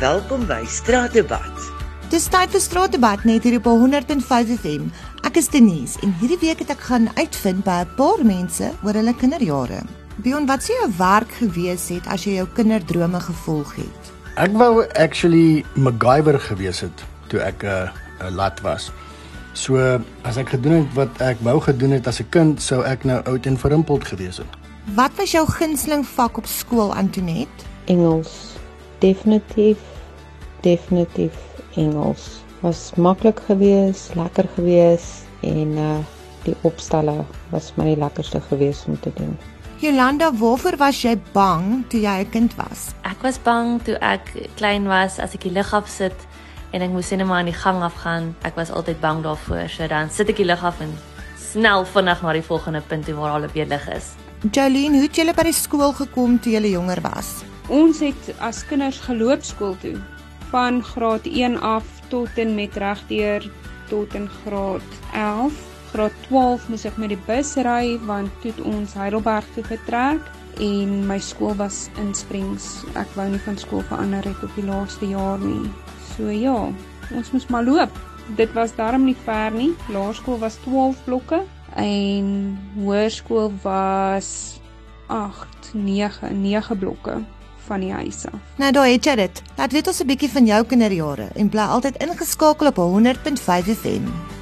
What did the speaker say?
Welkom by Straatdebat. Dis tyd vir straatdebat net hier op 105 FM. Ek is Denise en hierdie week het ek gaan uitvind by 'n paar mense oor hulle kinderjare. Bion, wat sou jou werk gewees het as jy jou kinderdrome gevolg het? Ek wou actually MacGyver gewees het toe ek 'n uh, 'n lat was. So as ek gedoen het wat ek wou gedoen het as 'n kind, sou ek nou oud en verrimpeld gewees het. Wat was jou gunsteling vak op skool, Antoinette? Engels. Definitief definitief Engels. Was maklik geweest, lekker geweest en uh die opstelle was my die lekkerste geweest om te doen. Jolanda, waarvoor was jy bang toe jy 'n kind was? Ek was bang toe ek klein was as ek die lig af sit en ek moes net maar aan die gang af gaan. Ek was altyd bang daarvoor. So dan sit ek die lig af en snel vinnig na die volgende punt toe waar al 'n weer lig is. Jolene, hoe het jy by die skool gekom toe jy jonger was? Ons het as kinders geloop skool toe van graad 1 af tot en met regdeur tot in graad 11. Graad 12 moes ek met die bus ry want toe het ons Heidelberg toe getrek en my skool was in Springs. Ek wou nie van skool verander het op die laaste jaar nie. So ja, ons moes maar loop. Dit was darm nie ver nie. Laerskool was 12 blokke en hoërskool was 8, 9, 9 blokke van die huis af. Nou daar het jy dit. Laat weet ons 'n bietjie van jou kinderjare en bly altyd ingeskakel op 100.5 FM.